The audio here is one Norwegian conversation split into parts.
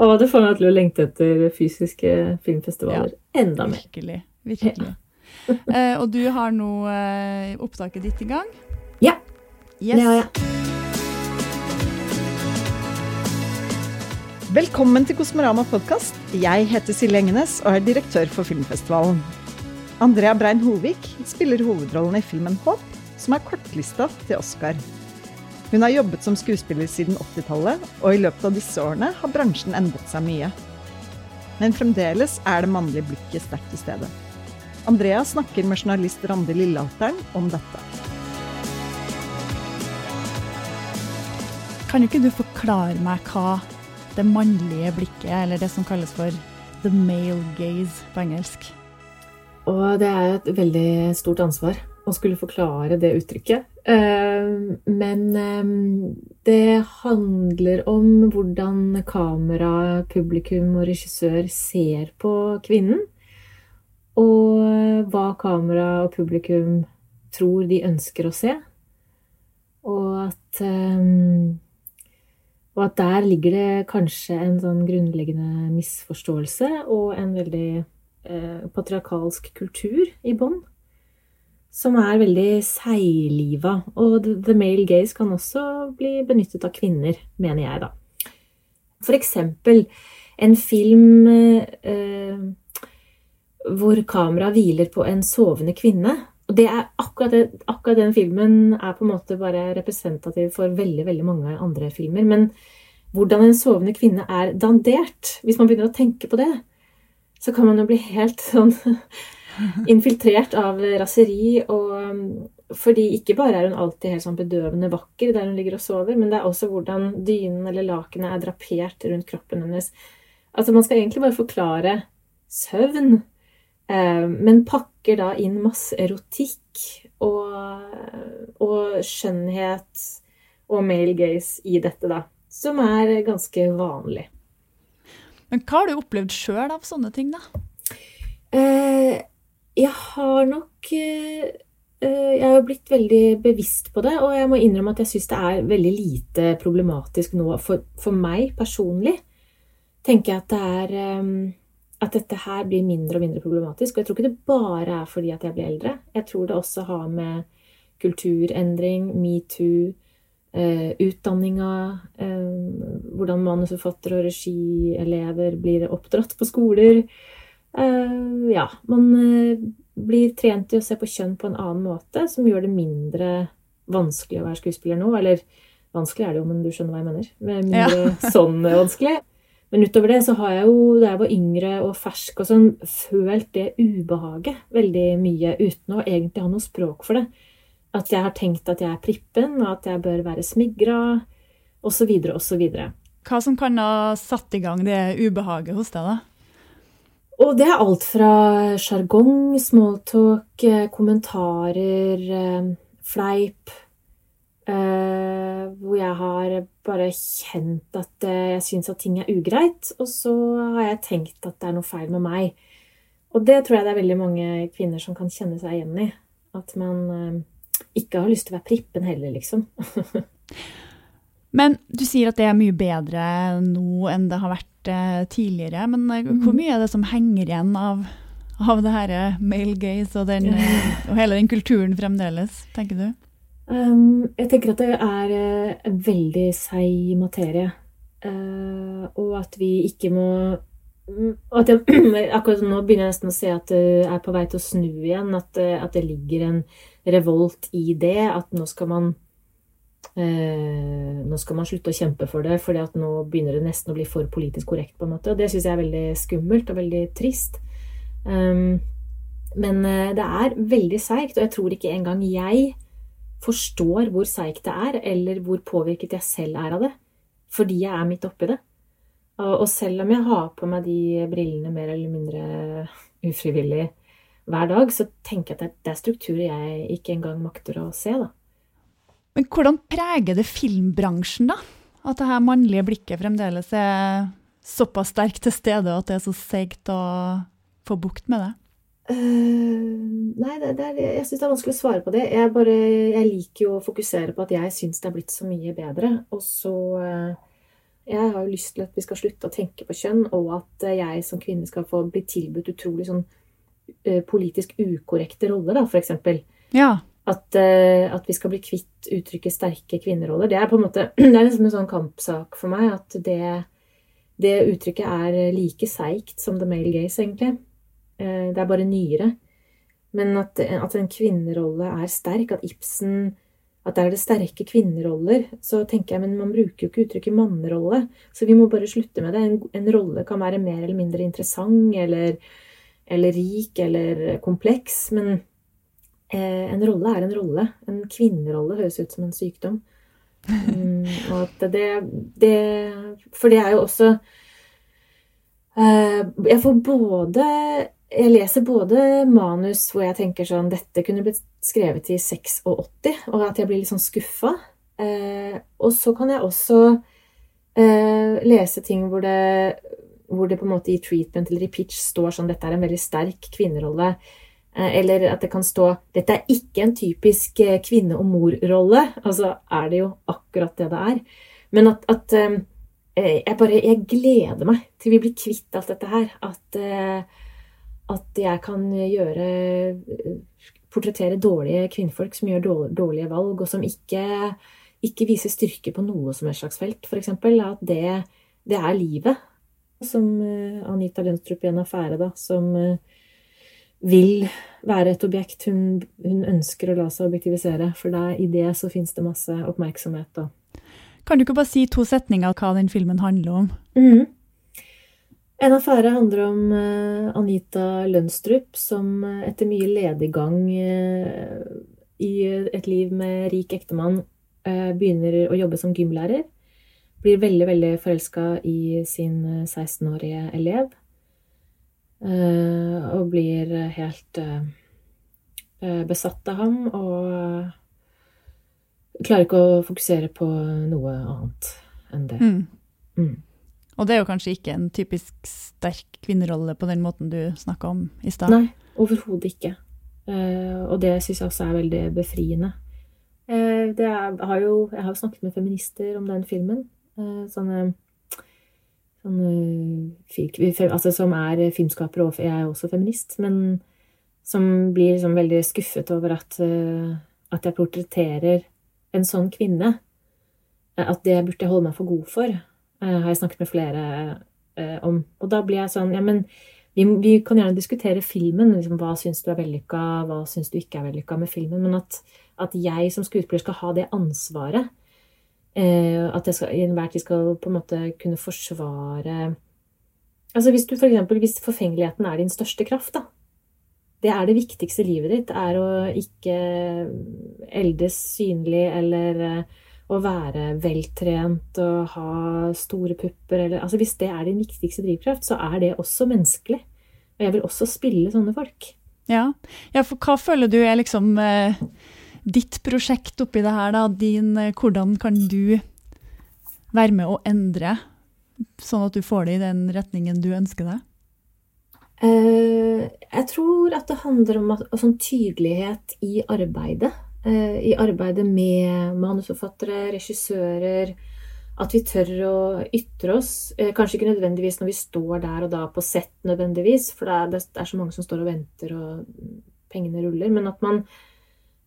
Og det får meg til å lengte etter fysiske filmfestivaler enda mer. Virkelig. Virkelig. Eh, og du har nå eh, opptaket ditt i gang? Ja, Yes. det har jeg. Velkommen til Kosmorama podkast. Jeg heter Silje Engenes og er direktør for filmfestivalen. Andrea Brein Hovik spiller hovedrollen i filmen Håp, som er kortlista til Oscar. Hun har jobbet som skuespiller siden 80-tallet, og i løpet av disse årene har bransjen endret seg mye. Men fremdeles er det mannlige blikket sterkt til stede. Andrea snakker med journalist Randi Lillealteren om dette. Kan ikke du forklare meg hva det mannlige blikket, eller det som kalles for the male gaze på engelsk? Og det er et veldig stort ansvar å skulle forklare det uttrykket. Eh, Men eh, det handler om hvordan kamera, publikum og regissør ser på kvinnen. Og hva kamera og publikum tror de ønsker å se. Og at eh, og at der ligger det kanskje en sånn grunnleggende misforståelse og en veldig eh, patriarkalsk kultur i bånn. Som er veldig seigliva. Og the, male gaze kan også bli benyttet av kvinner, mener jeg, da. For eksempel en film eh, hvor kameraet hviler på en sovende kvinne. Og det er akkurat, det, akkurat den filmen er på en måte bare representativ for veldig, veldig mange andre filmer. Men hvordan en sovende kvinne er dandert, hvis man begynner å tenke på det, så kan man jo bli helt sånn infiltrert av raseri. Og fordi ikke bare er hun alltid helt sånn bedøvende vakker der hun ligger og sover, men det er også hvordan dynen eller lakenet er drapert rundt kroppen hennes. Altså Man skal egentlig bare forklare søvn, eh, men pakker da inn masse erotikk og, og skjønnhet og male gaze i dette, da. Som er ganske vanlig. Men hva har du opplevd sjøl av sånne ting, da? Eh, jeg har nok eh, eh, Jeg har blitt veldig bevisst på det, og jeg må innrømme at jeg syns det er veldig lite problematisk nå for, for meg personlig. Tenker jeg at det er eh, At dette her blir mindre og mindre problematisk. Og jeg tror ikke det bare er fordi at jeg blir eldre. Jeg tror det også har med kulturendring, metoo, eh, utdanninga, hvordan manusforfattere og regielever blir oppdratt på skoler. Eh, ja, man eh, blir trent i å se på kjønn på en annen måte, som gjør det mindre vanskelig å være skuespiller nå. Eller vanskelig er det jo, men du skjønner hva jeg mener. Men Mindre sånn vanskelig. Men utover det så har jeg jo, da jeg var yngre og fersk og sånn, følt det ubehaget veldig mye uten å egentlig ha noe språk for det. At jeg har tenkt at jeg er prippen, og at jeg bør være smigra, osv., osv. Hva som kan ha satt i gang det ubehaget hos deg, da? Og det er alt fra sjargong, smalltalk, eh, kommentarer, eh, fleip eh, Hvor jeg har bare kjent at jeg syns at ting er ugreit. Og så har jeg tenkt at det er noe feil med meg. Og det tror jeg det er veldig mange kvinner som kan kjenne seg igjen i. At man ikke har lyst til å være prippen heller, liksom. Men du sier at det er mye bedre nå enn det har vært eh, tidligere. Men eh, hvor mye er det som henger igjen av, av det her eh, male gaze og, den, og hele den kulturen fremdeles, tenker du? Um, jeg tenker at det er en veldig seig materie. Uh, og at vi ikke må mm, at jeg, Akkurat nå begynner jeg nesten å se at det er på vei til å snu igjen. At, at det ligger en revolt i det. At nå skal man eh, Nå skal man slutte å kjempe for det, at nå begynner det nesten å bli for politisk korrekt. på en måte, Og det syns jeg er veldig skummelt og veldig trist. Um, men eh, det er veldig seigt, og jeg tror ikke engang jeg forstår hvor seigt det er, eller hvor påvirket jeg selv er av det. Fordi jeg er midt oppi det. Og selv om jeg har på meg de brillene mer eller mindre ufrivillig hver dag, så tenker jeg at det er strukturer jeg ikke engang makter å se, da. Men hvordan preger det filmbransjen, da? At det her mannlige blikket fremdeles er såpass sterkt til stede, og at det er så seigt å få bukt med det? Uh, nei, det, det er, jeg syns det er vanskelig å svare på det. Jeg, bare, jeg liker jo å fokusere på at jeg syns det er blitt så mye bedre. Og så, uh, Jeg har jo lyst til at vi skal slutte å tenke på kjønn, og at eh, jeg som kvinne skal få bli tilbudt utrolig sånn uh, politisk ukorrekte roller, da, eksempel. Ja. At, uh, at, vi skal bli kvitt uttrykket 'sterke kvinneroller'. Det er på en måte, det er liksom en sånn kampsak for meg at det, det uttrykket er like seigt som the male gaze, egentlig. Uh, det er bare nyere. Men at, at en kvinnerolle er sterk, at Ibsen at der er det sterke kvinneroller, så tenker jeg men man bruker jo ikke uttrykket mannerolle. Så vi må bare slutte med det. En, en rolle kan være mer eller mindre interessant eller, eller rik eller kompleks, men eh, en rolle er en rolle. En kvinnerolle høres ut som en sykdom. Mm, og det, det For det er jo også eh, Jeg får både jeg leser både manus hvor jeg tenker sånn Dette kunne blitt skrevet i 86, og at jeg blir litt sånn skuffa. Eh, og så kan jeg også eh, lese ting hvor det, hvor det på en måte i treatment eller i pitch står sånn Dette er en veldig sterk kvinnerolle. Eh, eller at det kan stå Dette er ikke en typisk eh, kvinne- og mor-rolle. Altså er det jo akkurat det det er. Men at, at eh, jeg bare Jeg gleder meg til vi blir kvitt alt dette her. At at jeg kan gjøre Portrettere dårlige kvinnfolk som gjør dårlige valg, og som ikke, ikke viser styrke på noe som et slags felt, f.eks. At det, det, er livet. Som Anita Lønstrup i en affære, da, som vil være et objekt hun, hun ønsker å la seg objektivisere. For der, i det så fins det masse oppmerksomhet. Og... Kan du ikke bare si to setninger av hva den filmen handler om? Mm. En affære handler om eh, Anita Lønstrup, som eh, etter mye lediggang eh, i et liv med rik ektemann begynner å jobbe som gymlærer. Blir veldig, veldig forelska i sin 16-årige elev. Og blir helt besatt av ham og klarer ikke å fokusere på noe annet enn det. Mm. Mm. Og det er jo kanskje ikke en typisk sterk kvinnerolle på den måten du snakka om i stad? Nei, overhodet ikke. Og det syns jeg også er veldig befriende. Er, har jo, jeg har jo snakket med feminister om den filmen. Sånne altså, Som er filmskapere, og jeg er også feminist. Men som blir liksom veldig skuffet over at, at jeg portretterer en sånn kvinne. At det burde jeg holde meg for god for. Eh, har jeg snakket med flere eh, om. Og da blir jeg sånn Ja, men vi, vi kan gjerne diskutere filmen. Liksom, hva syns du er vellykka, hva syns du ikke er vellykka med filmen? Men at, at, jeg som skuespiller skal ha det ansvaret. Eh, at jeg skal, i enhver tid skal på en måte kunne forsvare Altså hvis du for eksempel, hvis forfengeligheten er din største kraft, da. Det er det viktigste i livet ditt. Er å ikke eldes synlig eller eh, å være veltrent og ha store pupper eller altså Hvis det er din viktigste drivkraft, så er det også menneskelig. Og jeg vil også spille sånne folk. Ja, ja for hva føler du er liksom eh, ditt prosjekt oppi det her, da? Din, eh, hvordan kan du være med å endre, sånn at du får det i den retningen du ønsker deg? Uh, jeg tror at det handler om at, sånn tydelighet i arbeidet. Uh, i arbeidet med manusforfattere, regissører. At vi tør å ytre oss. Uh, kanskje ikke nødvendigvis når vi står der og da på sett, nødvendigvis, for det er, så mange som står og venter, og pengene ruller. Men at man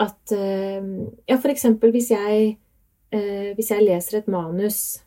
at eh, Ja, for eksempel hvis jeg, hvis jeg leser et manus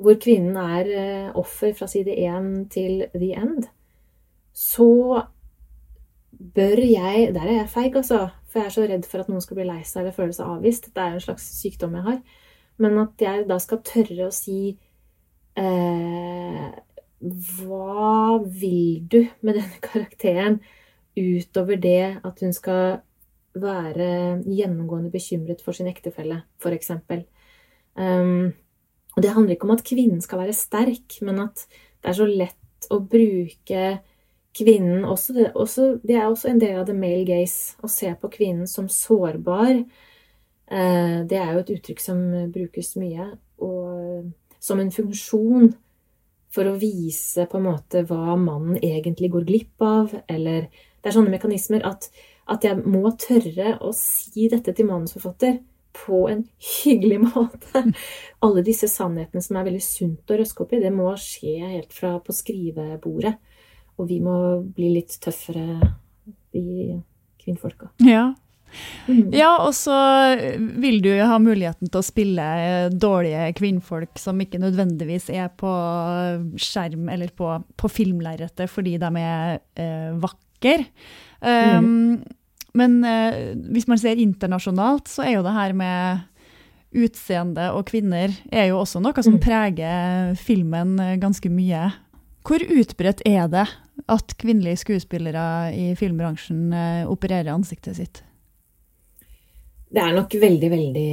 hvor kvinnen er offer fra side én til the end, så bør jeg Der er jeg feig, altså. For jeg er så redd for at noen skal bli lei seg eller føle seg avvist. Det er en slags sykdom jeg har. Men at jeg da skal tørre å si eh, Hva vil du med denne karakteren utover det at hun skal være gjennomgående bekymret for sin ektefelle, f.eks. Um, og det handler ikke om at kvinnen skal være sterk, men at det er så lett å bruke kvinnen også, det, også, det er også en del av the male gaze. Å se på kvinnen som sårbar. Uh, det er jo et uttrykk som brukes mye. Og som en funksjon for å vise på en måte hva mannen egentlig går glipp av. Eller det er sånne mekanismer at, at jeg må tørre å si dette til manusforfatter. på en hyggelig måte. Alle disse sannhetene som er veldig sunt å røske opp i, det må skje helt fra på skrivebordet. Og vi må bli litt tøffere, vi kvinnfolka. Ja. Mm. ja, og så vil du ha muligheten til å spille dårlige kvinnfolk som ikke nødvendigvis er på skjerm eller på, på filmlerretet fordi de er eh, vakre. Um, mm. Men eh, hvis man ser internasjonalt, så er jo det her med utseende og kvinner er jo også noe som mm. preger filmen eh, ganske mye. Hvor utbredt er det at kvinnelige skuespillere i filmbransjen eh, opererer ansiktet sitt? Det er nok veldig, veldig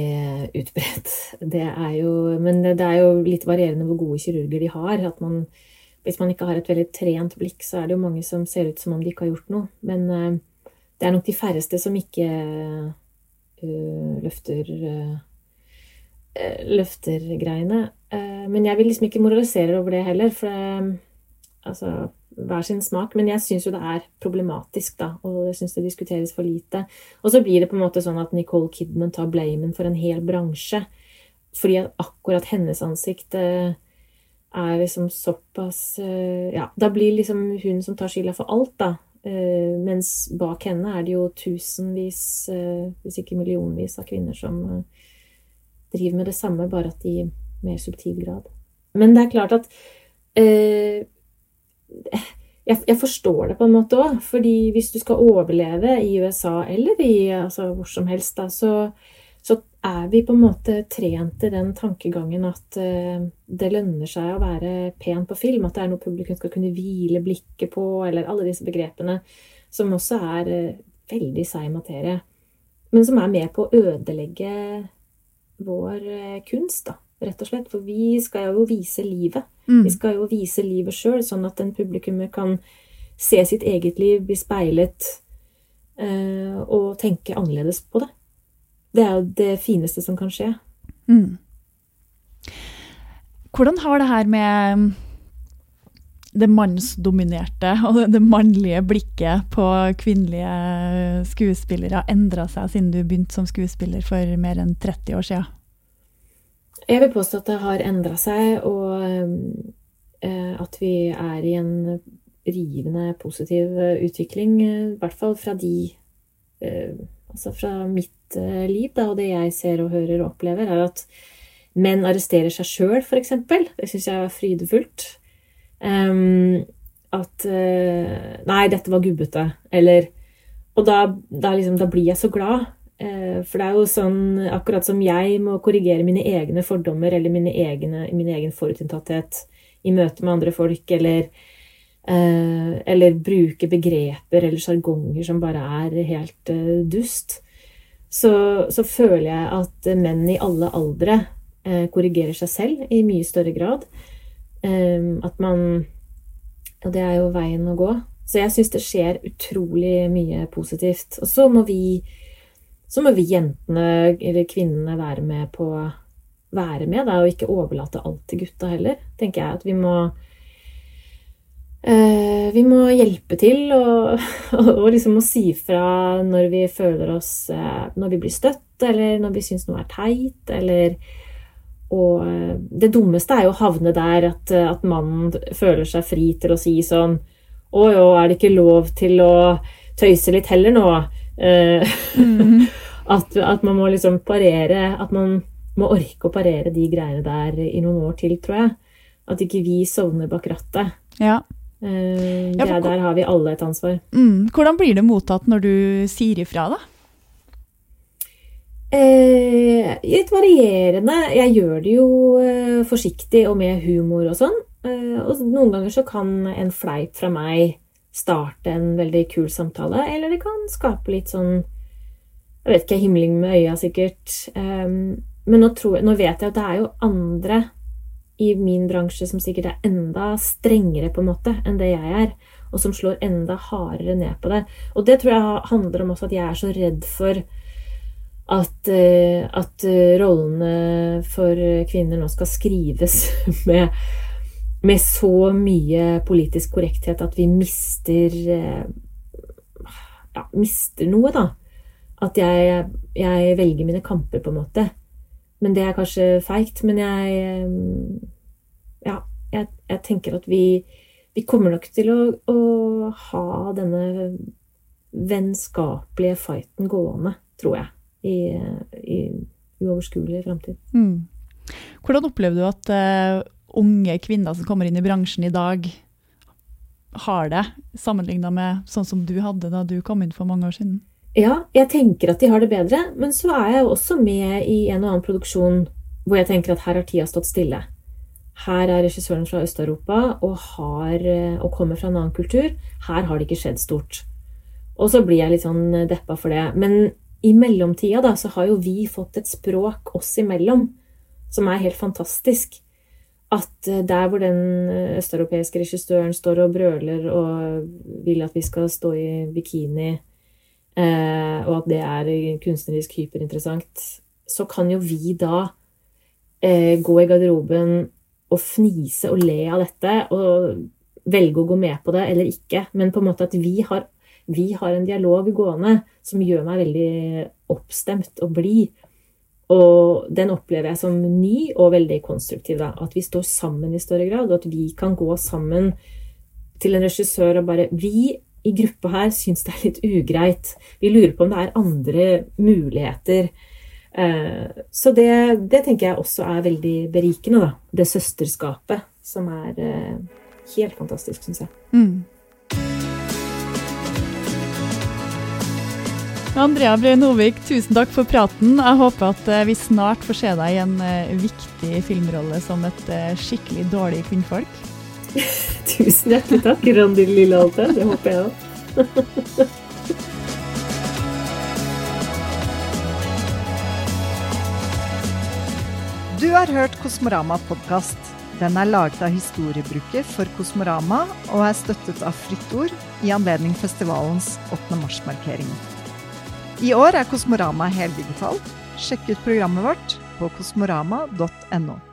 utbredt. Det er jo, men det er jo litt varierende hvor gode kirurger de har. At man, hvis man ikke har et veldig trent blikk, så er det jo mange som ser ut som om de ikke har gjort noe. Men det er nok de færreste som ikke uh, løfter uh, løfter greiene. Uh, men jeg vil liksom ikke moralisere over det heller, for det, altså hver sin smak. Men jeg syns jo det er problematisk, da, og jeg syns det diskuteres for lite. Og så blir det på en måte sånn at Nicole Kidman tar blamen for en hel bransje. Fordi at akkurat hennes ansikt er liksom såpass Ja, da blir liksom hun som tar skylda for alt, da. Uh, mens bak henne er det jo tusenvis, uh, hvis ikke millionvis, av kvinner som uh, driver med det samme, bare at i mer subtil grad. Men det er klart at jeg, jeg, forstår det på en måte òg. fordi hvis du skal overleve i USA eller i, altså, hvor som helst, da, så, så er vi på en måte trent i den tankegangen at uh, det lønner seg å være pen på film. At det er noe publikum skal kunne hvile blikket på, eller alle disse begrepene. Som også er uh, veldig seig materie. Men som er med på å ødelegge vår uh, kunst, da, rett og slett. For vi skal jo vise livet. Mm. Vi skal jo vise livet sjøl, sånn at en publikummer kan se sitt eget liv, bli speilet og tenke annerledes på det. Det er jo det fineste som kan skje. Mm. Hvordan har det her med det mannsdominerte og det mannlige blikket på kvinnelige skuespillere endra seg siden du begynte som skuespiller for mer enn 30 år siden? Jeg vil påstå at det har endra seg, og eh, at vi er i en rivende positiv utvikling. I hvert fall fra de eh, Altså fra mitt eh, liv da, og det jeg ser og hører og opplever, er at menn arresterer seg sjøl, f.eks. Det syns jeg er frydefullt. Um, at uh, Nei, dette var gubbete. Eller Og da, da, liksom, da blir jeg så glad. Uh, for det er jo sånn, akkurat som jeg må korrigere mine egne fordommer eller mine egne, min egen forutinntatthet i møte med andre folk, eller Eh, eller bruke begreper eller sjargonger som bare er helt dust, så, så, føler jeg at menn i alle aldre eh, korrigerer seg selv i mye større grad. At man Og det er jo veien å gå. Så jeg syns det skjer utrolig mye positivt. Og så må vi så må vi jentene eller kvinnene være med på være med, da, og ikke overlate alt til gutta heller. tenker jeg at vi må vi må hjelpe til og, og liksom må si fra når vi føler oss eh, Når vi blir støtt, eller når vi syns noe er teit, eller Og eh, det dummeste er jo å havne der at, at mannen føler seg fri til å si sånn Å jo, er det ikke lov til å tøyse litt heller nå? Mm. at, at, man må liksom parere At man må orke å parere de greiene der i noen år til, tror jeg. At ikke vi sovner bak rattet. Ja. Eh, ja, for, der har vi alle et ansvar. Mm, hvordan blir det mottatt når du sier ifra, da? Eh, litt varierende. Jeg gjør det jo eh, forsiktig og med humor og sånn. Eh, og noen ganger så kan en fleip fra meg starte en veldig kul samtale, eller det kan skape litt sånn Jeg vet ikke, himling med øya, sikkert. Eh, men nå, jeg, nå vet jeg at det er jo andre i min bransje som sikkert er enda strengere på en måte enn det jeg er, og som slår enda hardere ned på det. Og det tror jeg handler om også at jeg er så redd for at, eh, at eh, rollene for kvinner nå skal skrives med, med så mye politisk korrekthet at vi mister eh, ja, mister noe, da. At jeg, jeg velger mine kamper, på en måte. Men det er kanskje feigt. Men jeg eh, Ja, jeg, jeg tenker at vi, vi kommer nok til å, å ha denne vennskapelige fighten gående, tror jeg, i, i uoverskuelig framtid. Mm. Hvordan opplever du at uh, unge kvinner som kommer inn i bransjen i dag, har det, sammenligna med sånn som du hadde da du kom inn for mange år siden? Ja, jeg tenker at de har det bedre, men så er jeg også med i en og annen produksjon hvor jeg tenker at her har tida stått stille. Her er regissøren fra Øst-Europa og, har, og kommer fra en annen kultur. Her har det ikke skjedd stort. Og så blir jeg litt sånn deppa for det. Men i mellomtida da, så har jo vi fått et språk oss imellom som er helt fantastisk. At eh, der hvor den eh, østeuropeiske regissøren står og brøler og vil at vi skal stå i bikini, eh, og at det er kunstnerisk hyperinteressant, så kan jo vi da eh, gå i garderoben og fnise og le av dette og velge å gå med på det eller ikke. Men på en måte at vi har, vi har en dialog gående som gjør meg veldig oppstemt og blid. Og den opplever jeg som ny og veldig konstruktiv. Da. At vi står sammen i større grad, og at vi kan gå sammen til en regissør og bare Vi i gruppa her syns det er litt ugreit. Vi lurer på om det er andre muligheter. Eh, så det, det tenker jeg også er veldig berikende, da. Det søsterskapet som er eh, helt fantastisk, syns jeg. Mm. Andrea Brøy Novik, tusen takk for praten. Jeg håper at eh, vi snart får se deg i en viktig filmrolle som et skikkelig dårlig kvinnfolk. tusen hjertelig takk, Randi Lille Det håper jeg òg. du har hørt Kosmorama podkast. Den er laget av historiebruket for Kosmorama og er støttet av Fritt Ord i anledning festivalens 8. mars-markering. I år er Kosmorama heldigitalt. Sjekk ut programmet vårt på kosmorama.no.